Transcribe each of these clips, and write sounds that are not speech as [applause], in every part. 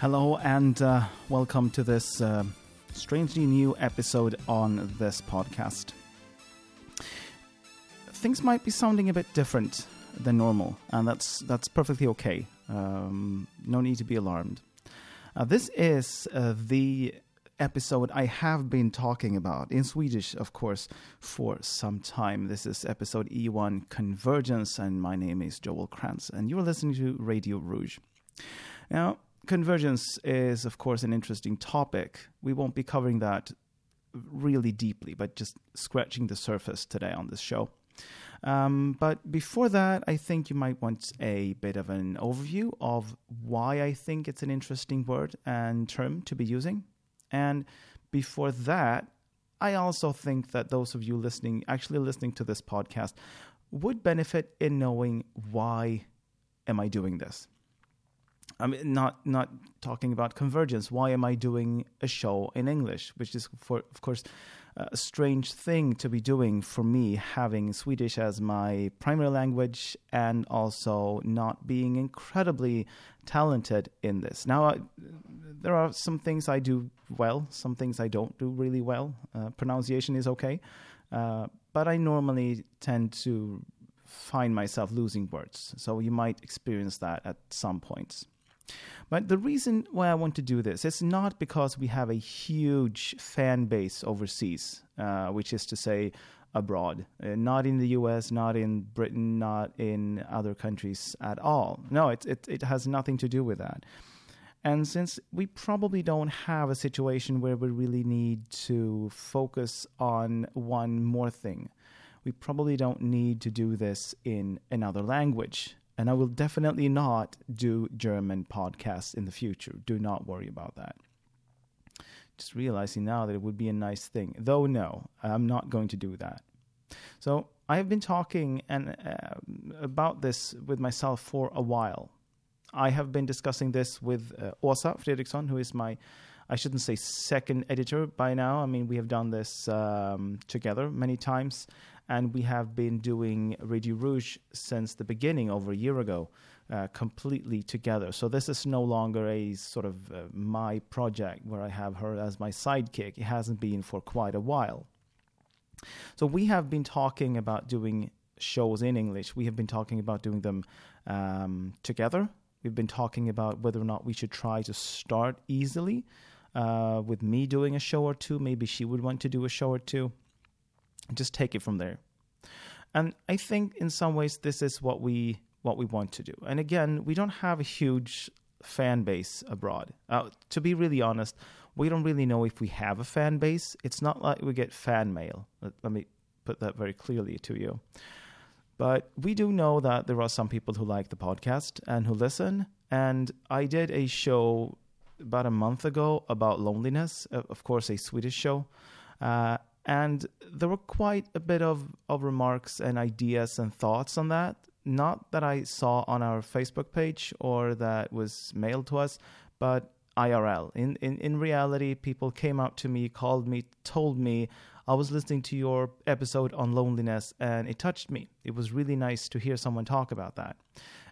Hello and uh, welcome to this uh, strangely new episode on this podcast. Things might be sounding a bit different than normal, and that's that's perfectly okay. Um, no need to be alarmed. Uh, this is uh, the episode I have been talking about in Swedish, of course, for some time. This is episode E1 Convergence, and my name is Joel Krantz, and you're listening to Radio Rouge. Now, convergence is, of course, an interesting topic. We won't be covering that really deeply, but just scratching the surface today on this show. Um, but before that, I think you might want a bit of an overview of why I think it's an interesting word and term to be using. And before that, I also think that those of you listening, actually listening to this podcast, would benefit in knowing why am I doing this? I mean, not not talking about convergence. Why am I doing a show in English? Which is, for of course, a strange thing to be doing for me, having Swedish as my primary language and also not being incredibly talented in this. Now, I, there are some things I do well, some things I don't do really well. Uh, pronunciation is okay, uh, but I normally tend to find myself losing words. So you might experience that at some points. But the reason why I want to do this is not because we have a huge fan base overseas, uh, which is to say, abroad, uh, not in the US, not in Britain, not in other countries at all. No, it, it, it has nothing to do with that. And since we probably don't have a situation where we really need to focus on one more thing, we probably don't need to do this in another language. And I will definitely not do German podcasts in the future. Do not worry about that. Just realizing now that it would be a nice thing. Though, no, I'm not going to do that. So I have been talking and uh, about this with myself for a while. I have been discussing this with uh, Åsa Fredriksson, who is my, I shouldn't say second editor by now. I mean, we have done this um, together many times and we have been doing Radio Rouge since the beginning, over a year ago, uh, completely together. So this is no longer a sort of uh, my project where I have her as my sidekick. It hasn't been for quite a while. So we have been talking about doing shows in English. We have been talking about doing them um, together. We've been talking about whether or not we should try to start easily uh, with me doing a show or two. Maybe she would want to do a show or two just take it from there. And I think in some ways this is what we what we want to do. And again, we don't have a huge fan base abroad. Uh, to be really honest, we don't really know if we have a fan base. It's not like we get fan mail. Let, let me put that very clearly to you. But we do know that there are some people who like the podcast and who listen. And I did a show about a month ago about loneliness, of course, a Swedish show. Uh, and there were quite a bit of, of remarks and ideas and thoughts on that. Not that I saw on our Facebook page or that was mailed to us, but IRL. In, in, in reality, people came up to me, called me, told me, I was listening to your episode on loneliness and it touched me. It was really nice to hear someone talk about that.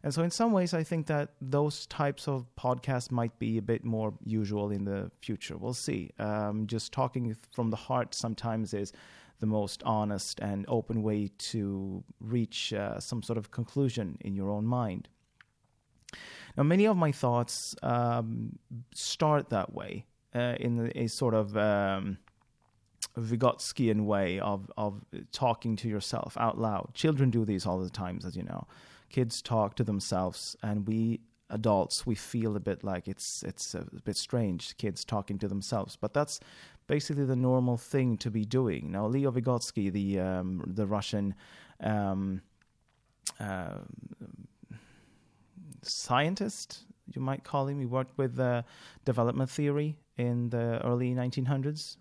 And so, in some ways, I think that those types of podcasts might be a bit more usual in the future. We'll see. Um, just talking from the heart sometimes is the most honest and open way to reach uh, some sort of conclusion in your own mind. Now, many of my thoughts um, start that way uh, in a sort of um, Vygotskian way of of talking to yourself out loud. Children do these all the times, as you know. Kids talk to themselves, and we adults we feel a bit like it's it's a bit strange. Kids talking to themselves, but that's basically the normal thing to be doing. Now, Leo Vygotsky, the um, the Russian. Um, uh, scientist, you might call him. He worked with uh, development theory in the early 1900s,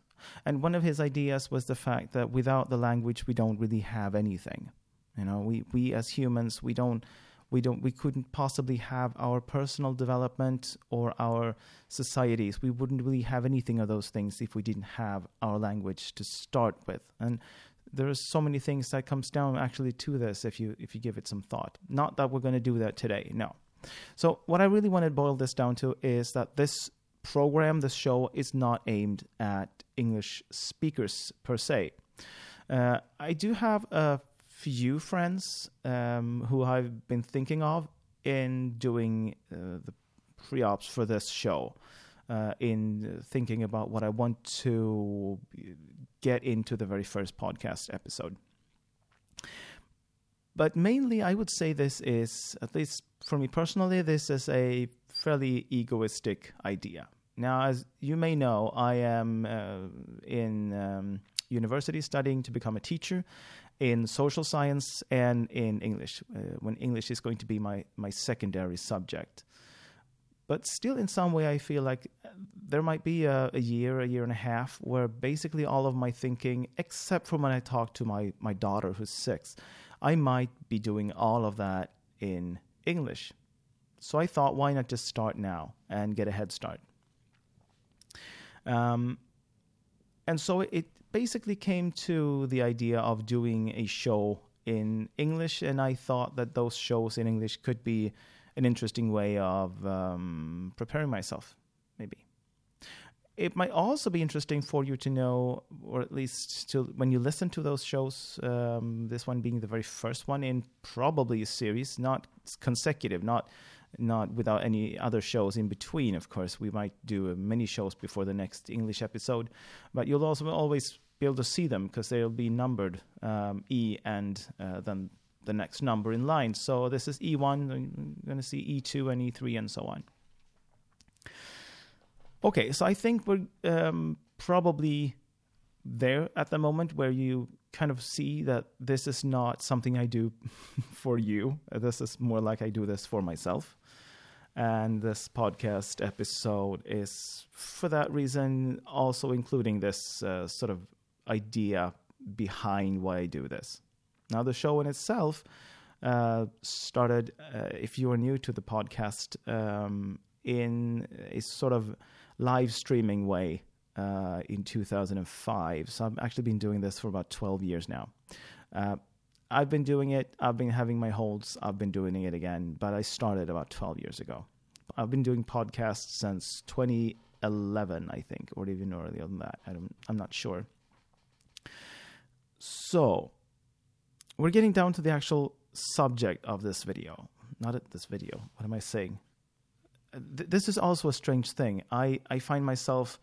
and one of his ideas was the fact that without the language, we don't really have anything. You know, we, we as humans, we don't, we don't, we couldn't possibly have our personal development or our societies. We wouldn't really have anything of those things if we didn't have our language to start with. And there are so many things that comes down actually to this if you if you give it some thought. Not that we're going to do that today, no. So, what I really want to boil this down to is that this program, this show, is not aimed at English speakers per se. Uh, I do have a few friends um, who I've been thinking of in doing uh, the pre ops for this show, uh, in thinking about what I want to get into the very first podcast episode. But mainly, I would say this is, at least for me personally, this is a fairly egoistic idea. Now, as you may know, I am uh, in um, university studying to become a teacher in social science and in English, uh, when English is going to be my, my secondary subject. But still, in some way, I feel like there might be a, a, year, a year and a half, where basically all of my thinking, except for when I talk to my, my daughter who's six, I might be doing all of that in English. So I thought, why not just start now and get a head start? Um, and so it basically came to the idea of doing a show in English, and I thought that those shows in English could be an interesting way of um, preparing myself, maybe. It might also be interesting for you to know, or at least to, when you listen to those shows, um, this one being the very first one in probably a series, not consecutive, not not without any other shows in between. Of course, we might do many shows before the next English episode, but you'll also always be able to see them because they'll be numbered um, E and uh, then the next number in line. So this is E1, I'm going to see E2 and E3 and so on. Okay, so I think we're um, probably there at the moment where you kind of see that this is not something I do [laughs] for you. This is more like I do this for myself. And this podcast episode is, for that reason, also including this uh, sort of idea behind why I do this. Now, the show in itself uh, started, uh, if you are new to the podcast, um, in a sort of live streaming way uh, in 2005. So I've actually been doing this for about 12 years now. I've been doing it. I've been having my holds. I've been doing it again, but I started about 12 years ago. I've been doing podcasts since 2011, I think, or even earlier than that. I don't, I'm not sure. So, we're getting down to the actual subject of this video. Not at this video. What am I saying? Th- this is also a strange thing. I, I find myself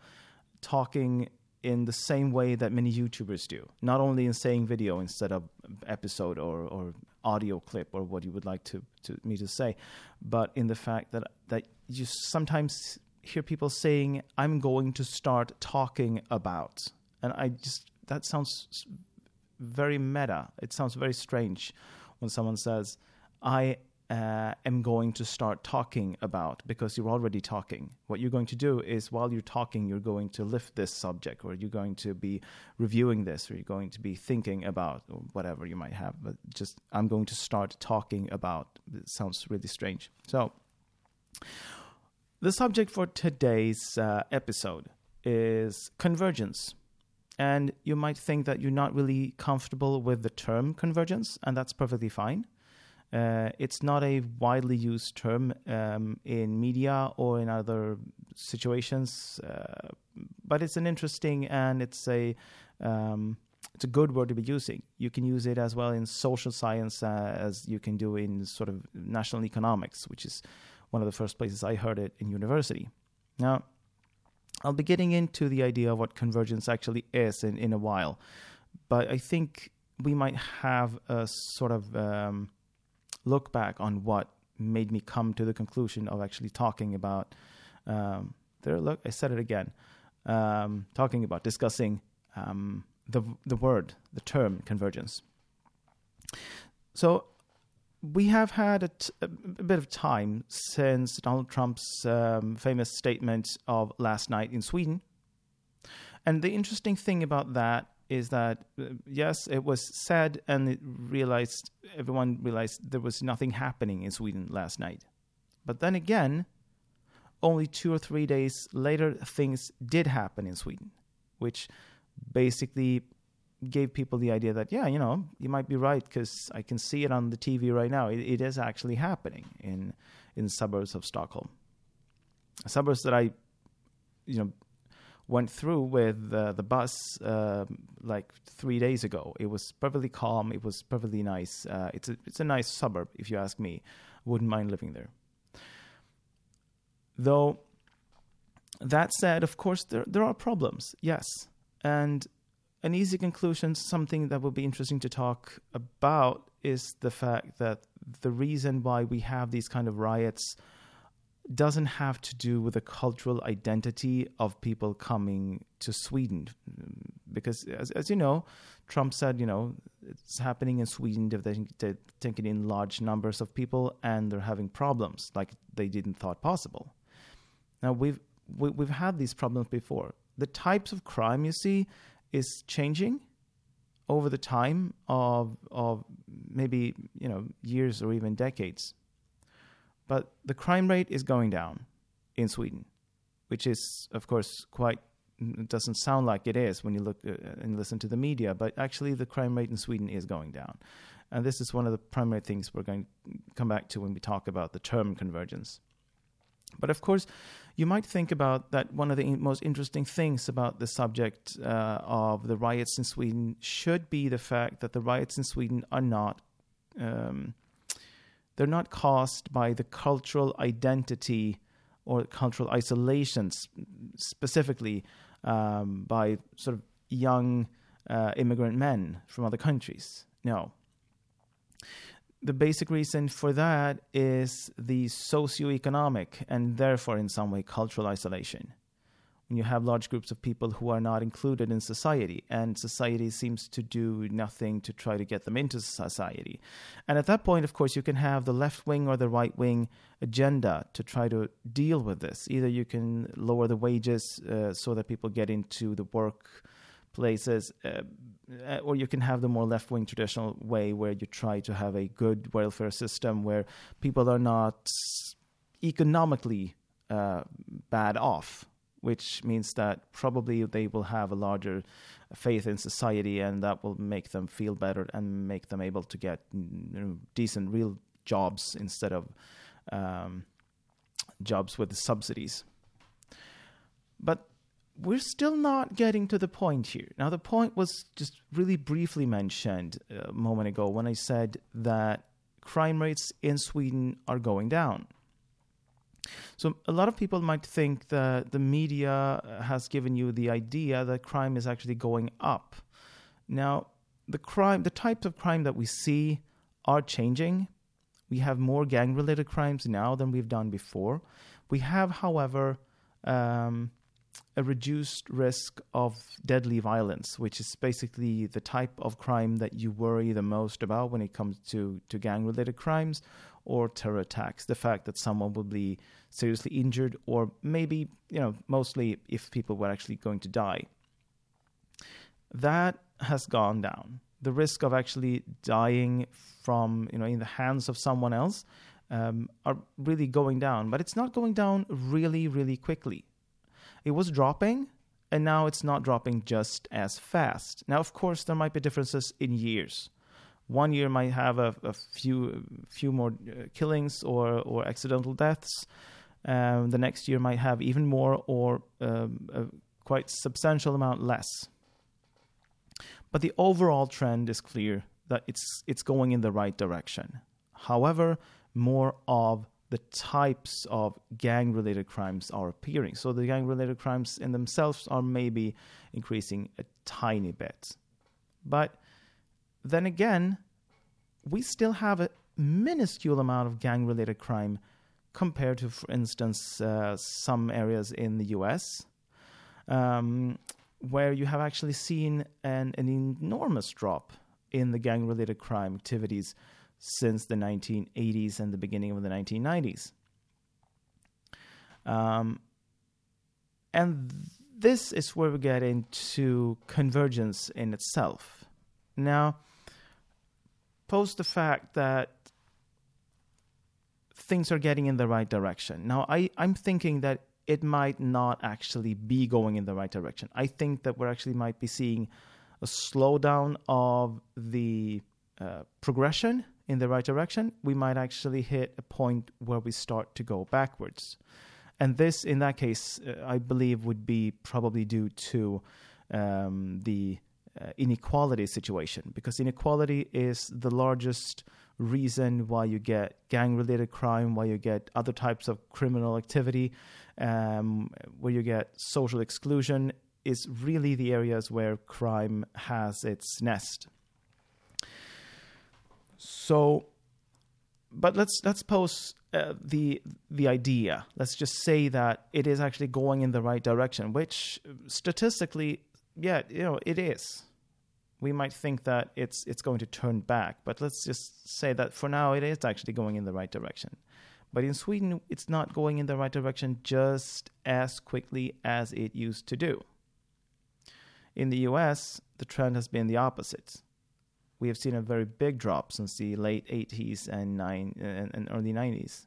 talking in the same way that many YouTubers do, not only in saying video instead of episode or, or audio clip or what you would like to, to me to say, but in the fact that that you sometimes hear people saying, "I'm going to start talking about," and I just that sounds very meta. It sounds very strange when someone says, "I uh, am going to start talking about because you're already talking. What you're going to do is while you're talking, you're going to lift this subject, or you're going to be reviewing this, or you're going to be thinking about whatever you might have. But just, I'm going to start talking about. It sounds really strange. So, the subject for today's uh, episode is convergence. And you might think that you're not really comfortable with the term convergence, and that's perfectly fine. Uh, it's not a widely used term um, in media or in other situations, uh, but it's an interesting and it's a um, it's a good word to be using. You can use it as well in social science uh, as you can do in sort of national economics, which is one of the first places I heard it in university. Now, I'll be getting into the idea of what convergence actually is in, in a while, but I think we might have a sort of um, look back on what made me come to the conclusion of actually talking about um, there look i said it again um, talking about discussing um, the the word the term convergence so we have had a, t- a bit of time since Donald Trump's um, famous statement of last night in Sweden. And the interesting thing about that is that uh, yes, it was said, and it realized everyone realized there was nothing happening in Sweden last night. But then again, only two or three days later, things did happen in Sweden, which basically gave people the idea that yeah, you know, you might be right because I can see it on the TV right now. It, it is actually happening in in suburbs of Stockholm. Suburbs that I, you know, went through with uh, the bus uh, like three days ago. It was perfectly calm. It was perfectly nice. Uh, it's a it's a nice suburb, if you ask me. Wouldn't mind living there. Though that said, of course, there there are problems. Yes, and an easy conclusion, something that would be interesting to talk about, is the fact that the reason why we have these kind of riots doesn't have to do with the cultural identity of people coming to Sweden. Because, as, as you know, Trump said, you know, it's happening in Sweden, they're, taking in large numbers of people and they're having problems like they didn't thought possible. Now, we've, we, have we have had these problems before. The types of crime you see is changing over the time of, of maybe, you know, years or even decades but the crime rate is going down in Sweden, which is, of course, quite it doesn't sound like it is when you look uh, and listen to the media, but actually the crime rate in Sweden is going down. And this is one of the primary things we're going to come back to when we talk about the term convergence. But of course, you might think about that one of the most interesting things about the subject uh, of the riots in Sweden should be the fact that the riots in Sweden are not um, they're not caused by the cultural identity or cultural isolation, specifically um, by sort of young uh, immigrant men from other countries. No. The basic reason for that is the socioeconomic and therefore, in some way, cultural isolation when you have large groups of people who are not included in society, and society seems to do nothing to try to get them into society. And at that point, of course, you can have the left wing or the right wing agenda to try to deal with this. Either you can lower the wages uh, so that people get into the work places, uh, or you can have the more left wing traditional way where you try to have a good welfare system where people are not economically uh, bad off which means that probably they will have a larger faith in society and that will make them feel better and make them able to get you know, decent real jobs instead of um, jobs with subsidies. But we're still not getting to the point here. Now, the point was just really briefly mentioned a moment ago when I said that crime rates in Sweden are going down. So a lot of people might think that the media has given you the idea that crime is actually going up. Now, the crime, the types of crime that we see are changing. We have more gang-related crimes now than we've done before. We have, however, um, a reduced risk of deadly violence, which is basically the type of crime that you worry the most about when it comes to, to gang related crimes or terror attacks. The fact that someone will be seriously injured, or maybe, you know, mostly if people were actually going to die. That has gone down. The risk of actually dying from, you know, in the hands of someone else um, are really going down, but it's not going down really, really quickly. It was dropping, and now it's not dropping just as fast. Now, of course, there might be differences in years. One year might have a, a few few more uh, killings or or accidental deaths. Um, the next year might have even more or um, a quite substantial amount less. But the overall trend is clear that it's it's going in the right direction. However, more of the types of gang related crimes are appearing. So the gang related crimes in themselves are maybe increasing a tiny bit. But then again, we still have a minuscule amount of gang related crime compared to, for instance, uh, some areas in the US, um, where you have actually seen an, an enormous drop in the gang related crime activities since the 1980s and the beginning of the 1990s. Um, and this is where we get into convergence in itself. Now, post the fact that things are getting in the right direction. Now, I, I'm thinking that it might not actually be going in the right direction. I think that we're actually might be seeing a slowdown of the uh, progression in the right direction, we might actually hit a point where we start to go backwards. And this, in that case, uh, I believe would be probably due to um, the uh, inequality situation, because inequality is the largest reason why you get gang related crime, why you get other types of criminal activity, um, where you get social exclusion, is really the areas where crime has its nest. So, but let's let's pose uh, the the idea. Let's just say that it is actually going in the right direction, which statistically, yeah, you know, it is. We might think that it's it's going to turn back, but let's just say that for now it is actually going in the right direction. But in Sweden, it's not going in the right direction just as quickly as it used to do. In the US, the trend has been the opposite we have seen a very big drop since the late 80s and, nine, and, early 90s.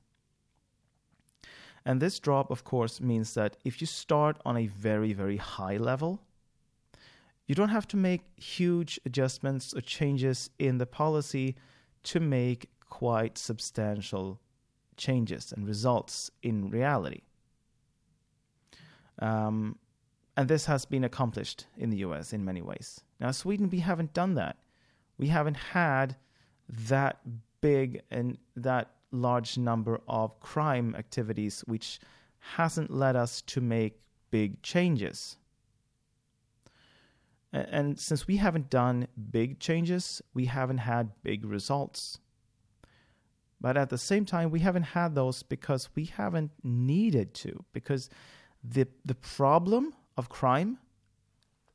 And this drop, of course, means that if you start on a very, very high level, you don't have to make huge adjustments or changes in the policy to make quite substantial changes and results in reality. Um, and this has been accomplished in the US in many ways. Now, Sweden, we haven't done that we haven't had that big and that large number of crime activities, which hasn't led us to make big changes. And since we haven't done big changes, we haven't had big results. But at the same time, we haven't had those because we haven't needed to, because the, the problem of crime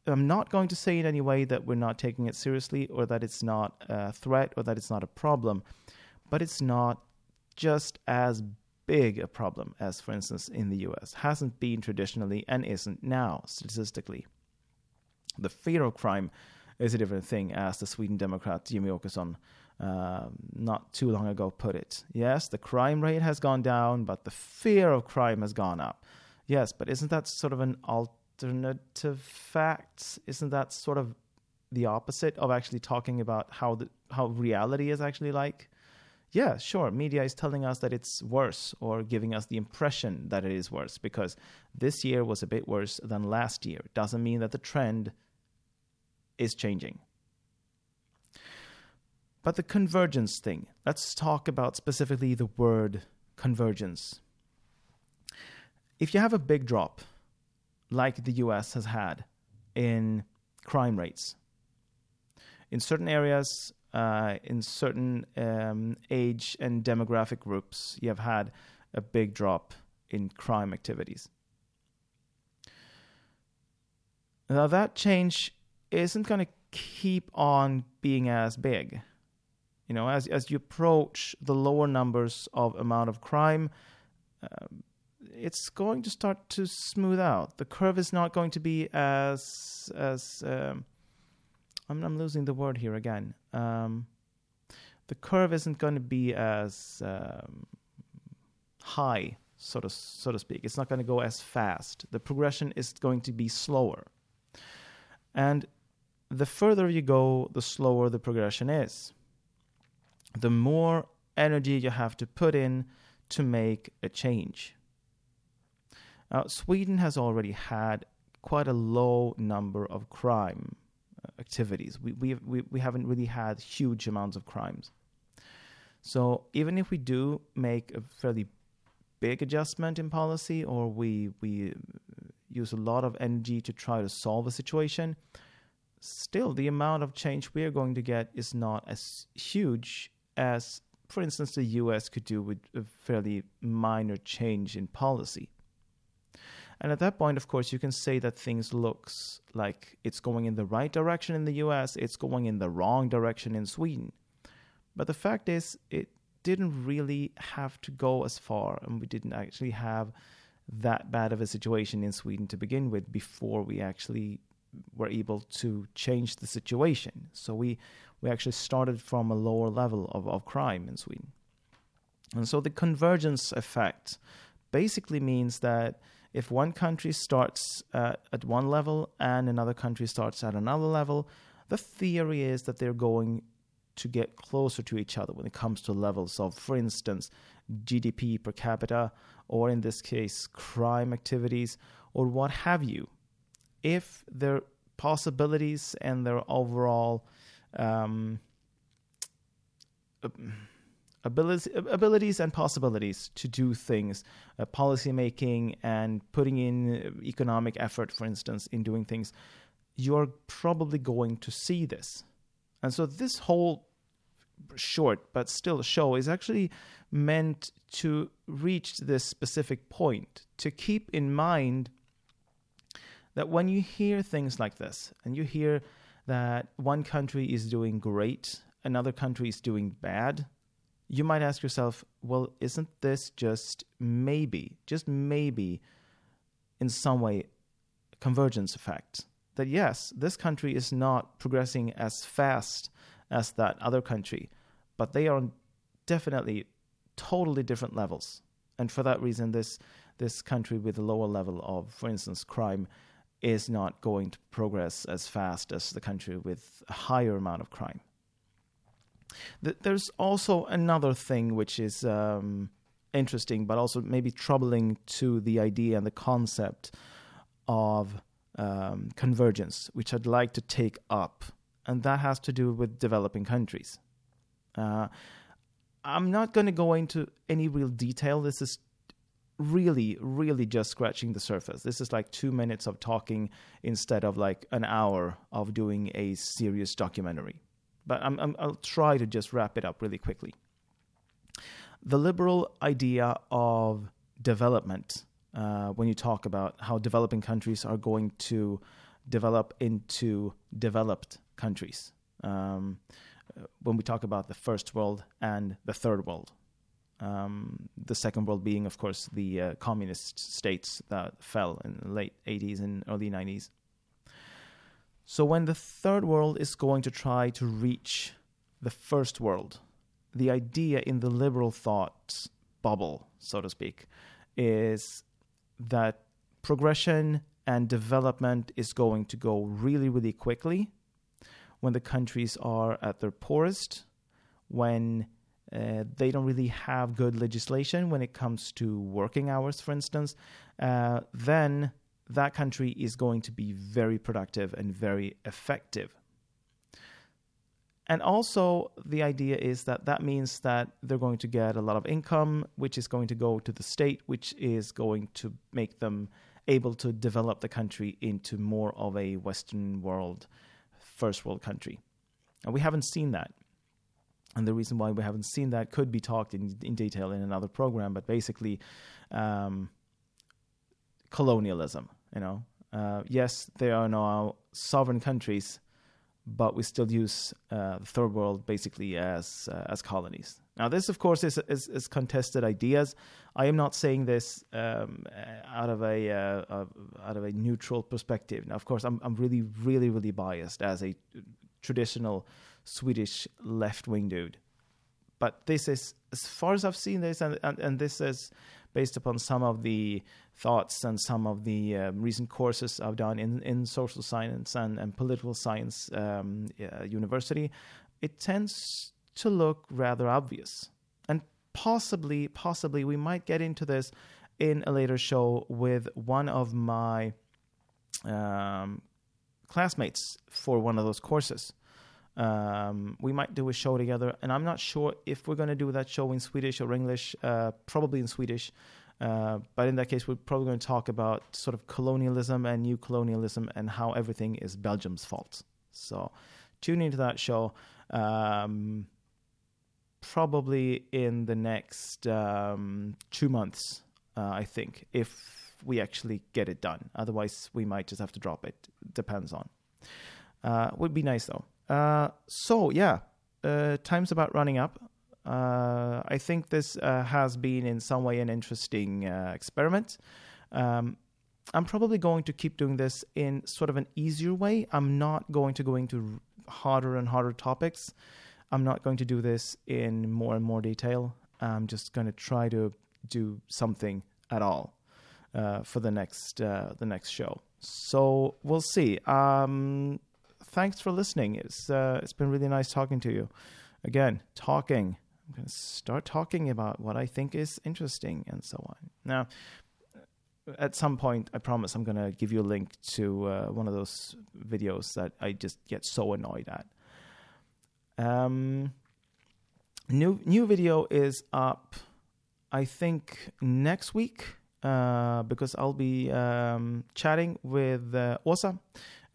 I'm not going to say in any way that we're not taking it seriously or that it's not a threat or that it's not a problem, but it's not just as big a problem as, for instance, in the US. Hasn't been traditionally and isn't now statistically. The fear of crime is a different thing, as the Sweden Democrat Jimmie Åkesson uh, not too long ago put it. Yes, the crime rate has gone down, but the fear of crime has gone up. Yes, but isn't that sort of an alt? Alternative facts isn't that sort of the opposite of actually talking about how the how reality is actually like? Yeah sure media is telling us that it's worse or giving us the impression that it is worse because this year was a bit worse than last year. Doesn't mean that the trend is changing. But the convergence thing let's talk about specifically the word convergence. If you have a big drop like the US has had in crime rates. In certain areas, uh, in certain um, age and demographic groups, you have had a big drop in crime activities. Now, that change isn't going to keep on being as big. You know, as as you approach the lower numbers of amount of crime, um, it's going to start to smooth out. The curve is not going to be as as um, I'm, I'm losing the word here again. Um, the curve isn't going to be as um, high, so to so to speak. It's not going to go as fast. The progression is going to be slower, and the further you go, the slower the progression is. The more energy you have to put in to make a change. Now, Sweden has already had quite a low number of crime uh, activities. We, we, we, we haven't really had huge amounts of crimes. So even if we do make a fairly big adjustment in policy or we, we use a lot of energy to try to solve a situation, still the amount of change we are going to get is not as huge as, for instance, the US could do with a fairly minor change in policy. And at that point, of course, you can say that things looks like it's going in the right direction in the US, it's going in the wrong direction in Sweden. But the fact is, it didn't really have to go as far, and we didn't actually have that bad of a situation in Sweden to begin with before we actually were able to change the situation. So we we actually started from a lower level of, of crime in Sweden. And so the convergence effect basically means that if one country starts uh, at one level and another country starts at another level, the theory is that they're going to get closer to each other when it comes to levels of, for instance, GDP per capita, or in this case, crime activities, or what have you. If their possibilities and their overall um, abilities, abilities and possibilities to do things, uh, policy making and putting in economic effort, for instance, in doing things, you're probably going to see this. And so this whole short but still show is actually meant to reach this specific point to keep in mind that when you hear things like this and you hear that one country is doing great another country is doing bad you might ask yourself well isn't this just maybe just maybe in some way convergence effect that yes, this country is not progressing as fast as that other country, but they are on definitely totally different levels. And for that reason, this this country with a lower level of, for instance, crime is not going to progress as fast as the country with a higher amount of crime. There's also another thing which is um, interesting, but also maybe troubling to the idea and the concept of um, convergence, which I'd like to take up, and that has to do with developing countries. Uh, I'm not going to go into any real detail. This is really, really just scratching the surface. This is like two minutes of talking instead of like an hour of doing a serious documentary. But i will try to just wrap it up really quickly. The liberal idea of development uh, when you talk about how developing countries are going to develop into developed countries. Um, when we talk about the first world and the third world, um, the second world being, of course, the uh, communist states that fell in the late 80s and early 90s. So, when the third world is going to try to reach the first world, the idea in the liberal thought bubble, so to speak, is that progression and development is going to go really, really quickly when the countries are at their poorest, when uh, they don't really have good legislation when it comes to working hours, for instance, uh, then that country is going to be very productive and very effective. And also, the idea is that that means that they're going to get a lot of income, which is going to go to the state, which is going to make them able to develop the country into more of a Western world, first world country. And we haven't seen that. And the reason why we haven't seen that could be talked in, in detail in another program, but basically, um, colonialism. You know, uh, yes, there are now sovereign countries but we still use uh, the third world basically as uh, as colonies. Now, this, of course, is, is, is contested ideas. I am not saying this um, out of a uh, out of a neutral perspective. Now, of course, I'm I'm really really really biased as a traditional Swedish left wing dude. But this is as far as I've seen this, and, and, and this is based upon some of the thoughts and some of the um, recent courses I've done in, in social science and, and political science um, uh, university, it tends to look rather obvious. And possibly, possibly, we might get into this in a later show with one of my um, classmates for one of those courses. Um, we might do a show together, and I'm not sure if we're going to do that show in Swedish or English. Uh, probably in Swedish, uh, but in that case, we're probably going to talk about sort of colonialism and new colonialism and how everything is Belgium's fault. So, tune into that show. Um, probably in the next um, two months, uh, I think, if we actually get it done. Otherwise, we might just have to drop it. Depends on. Uh, would be nice though. Uh, so yeah, uh, time's about running up. Uh, I think this uh, has been in some way an interesting uh, experiment. Um, I'm probably going to keep doing this in sort of an easier way. I'm not going to go into harder and harder topics. I'm not going to do this in more and more detail. I'm just going to try to do something at all for the next the next show. So we'll see. Um, thanks for listening. It's uh, it's been really nice talking to you. again, talking. I'm going to start talking about what I think is interesting and so on. Now, at some point, I promise I'm going to give you a link to uh, one of those videos that I just get so annoyed at. Um, new new video is up, I think next week uh, because I'll be um, chatting with uh, Åsa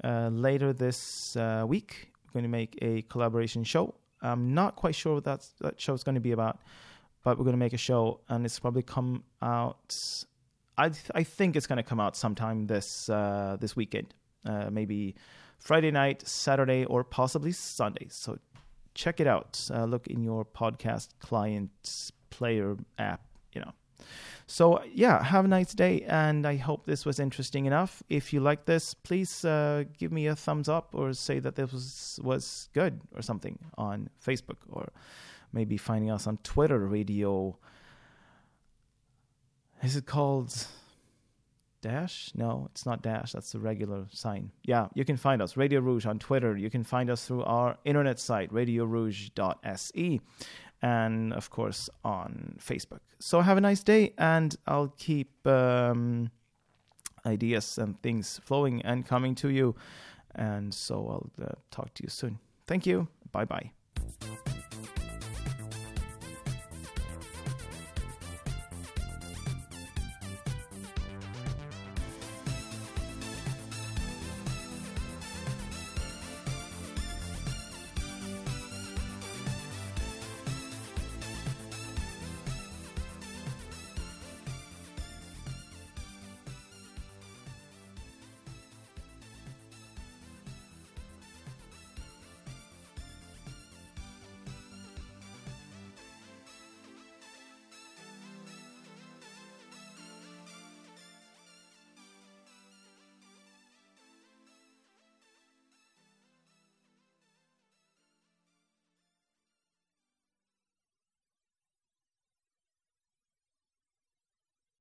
uh, later this uh, week. We're going to make a collaboration show. I'm not quite sure what that that show is going to be about, but we're going to make a show, and it's probably come out I th- I think it's going to come out sometime this uh, this weekend, uh, maybe Friday night, Saturday, or possibly Sunday. So check it out. Uh, look in your podcast client player app. You know. So yeah, have a nice day, and I hope this was interesting enough. If you like this, please uh, give me a thumbs up or say that this was was good or something on Facebook or maybe finding us on Twitter, Radio is it called Dash? No, it's not Dash. That's the regular sign. Yeah, you can find us, Radio Rouge, on Twitter. You can find us through our internet site, radiorouge.se, and of course on Facebook. So have a nice day, and I'll keep um, ideas and things flowing and coming to you. And so I'll uh, talk to you soon. Thank you. Bye bye.